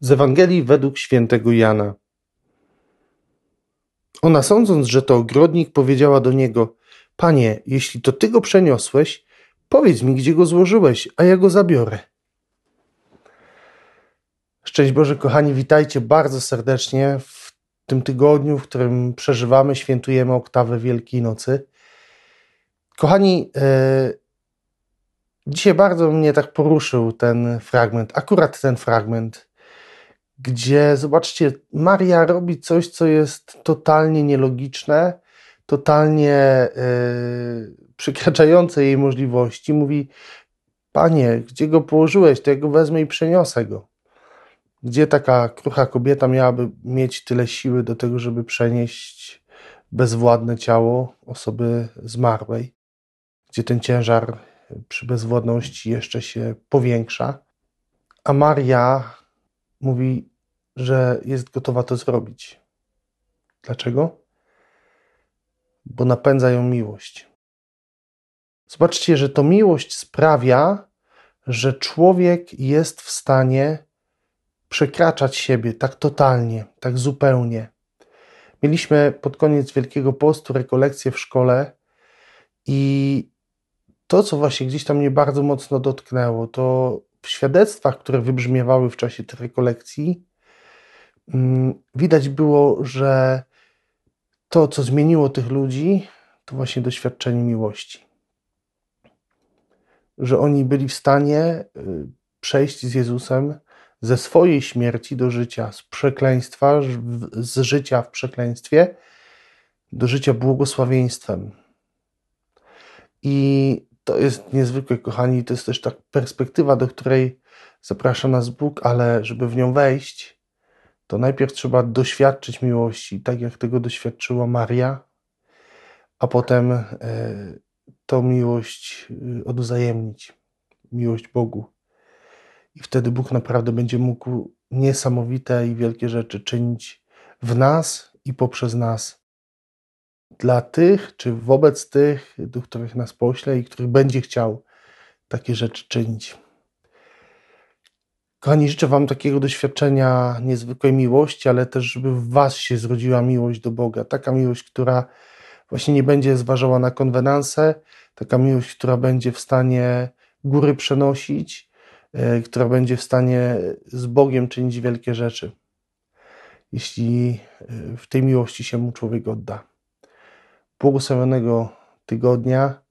Z Ewangelii według świętego Jana. Ona sądząc, że to ogrodnik, powiedziała do niego: Panie, jeśli to ty go przeniosłeś, powiedz mi, gdzie go złożyłeś, a ja go zabiorę. Szczęść Boże, kochani, witajcie bardzo serdecznie w tym tygodniu, w którym przeżywamy, świętujemy oktawę Wielkiej Nocy. Kochani, e, dzisiaj bardzo mnie tak poruszył ten fragment, akurat ten fragment, gdzie zobaczcie, Maria robi coś, co jest totalnie nielogiczne, totalnie e, przekraczające jej możliwości. Mówi: Panie, gdzie go położyłeś, to ja go wezmę i przeniosę go. Gdzie taka krucha kobieta miałaby mieć tyle siły do tego, żeby przenieść bezwładne ciało osoby zmarłej, gdzie ten ciężar przy bezwładności jeszcze się powiększa. A Maria mówi, że jest gotowa to zrobić. Dlaczego? Bo napędza ją miłość. Zobaczcie, że to miłość sprawia, że człowiek jest w stanie przekraczać siebie tak totalnie, tak zupełnie. Mieliśmy pod koniec Wielkiego Postu rekolekcję w szkole i to, co właśnie gdzieś tam mnie bardzo mocno dotknęło, to świadectwach, które wybrzmiewały w czasie tej rekolekcji, mm, widać było, że to, co zmieniło tych ludzi, to właśnie doświadczenie miłości. Że oni byli w stanie y, przejść z Jezusem ze swojej śmierci do życia, z przekleństwa, z życia w przekleństwie, do życia błogosławieństwem. I to jest niezwykłe, kochani, to jest też ta perspektywa, do której zaprasza nas Bóg, ale żeby w nią wejść, to najpierw trzeba doświadczyć miłości, tak jak tego doświadczyła Maria, a potem e, tą miłość e, odwzajemnić, miłość Bogu. I wtedy Bóg naprawdę będzie mógł niesamowite i wielkie rzeczy czynić w nas i poprzez nas. Dla tych, czy wobec tych, do których nas pośle i których będzie chciał takie rzeczy czynić. Kochani, życzę Wam takiego doświadczenia niezwykłej miłości, ale też, żeby w Was się zrodziła miłość do Boga. Taka miłość, która właśnie nie będzie zważała na konwenanse, taka miłość, która będzie w stanie góry przenosić, E, która będzie w stanie z Bogiem czynić wielkie rzeczy, jeśli e, w tej miłości się mu człowiek odda. Błogosławionego tygodnia.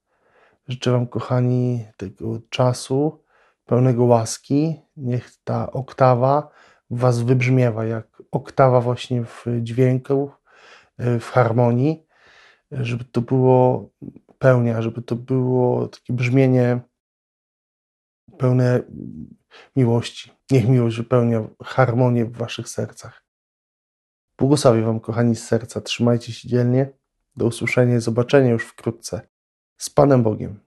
Życzę Wam, kochani, tego czasu pełnego łaski. Niech ta oktawa w Was wybrzmiewa, jak oktawa właśnie w dźwięku, e, w harmonii, żeby to było pełnia, żeby to było takie brzmienie pełne miłości. Niech miłość wypełnia harmonię w waszych sercach. Błogosławię wam, kochani, z serca. Trzymajcie się dzielnie. Do usłyszenia i zobaczenia już wkrótce. Z Panem Bogiem.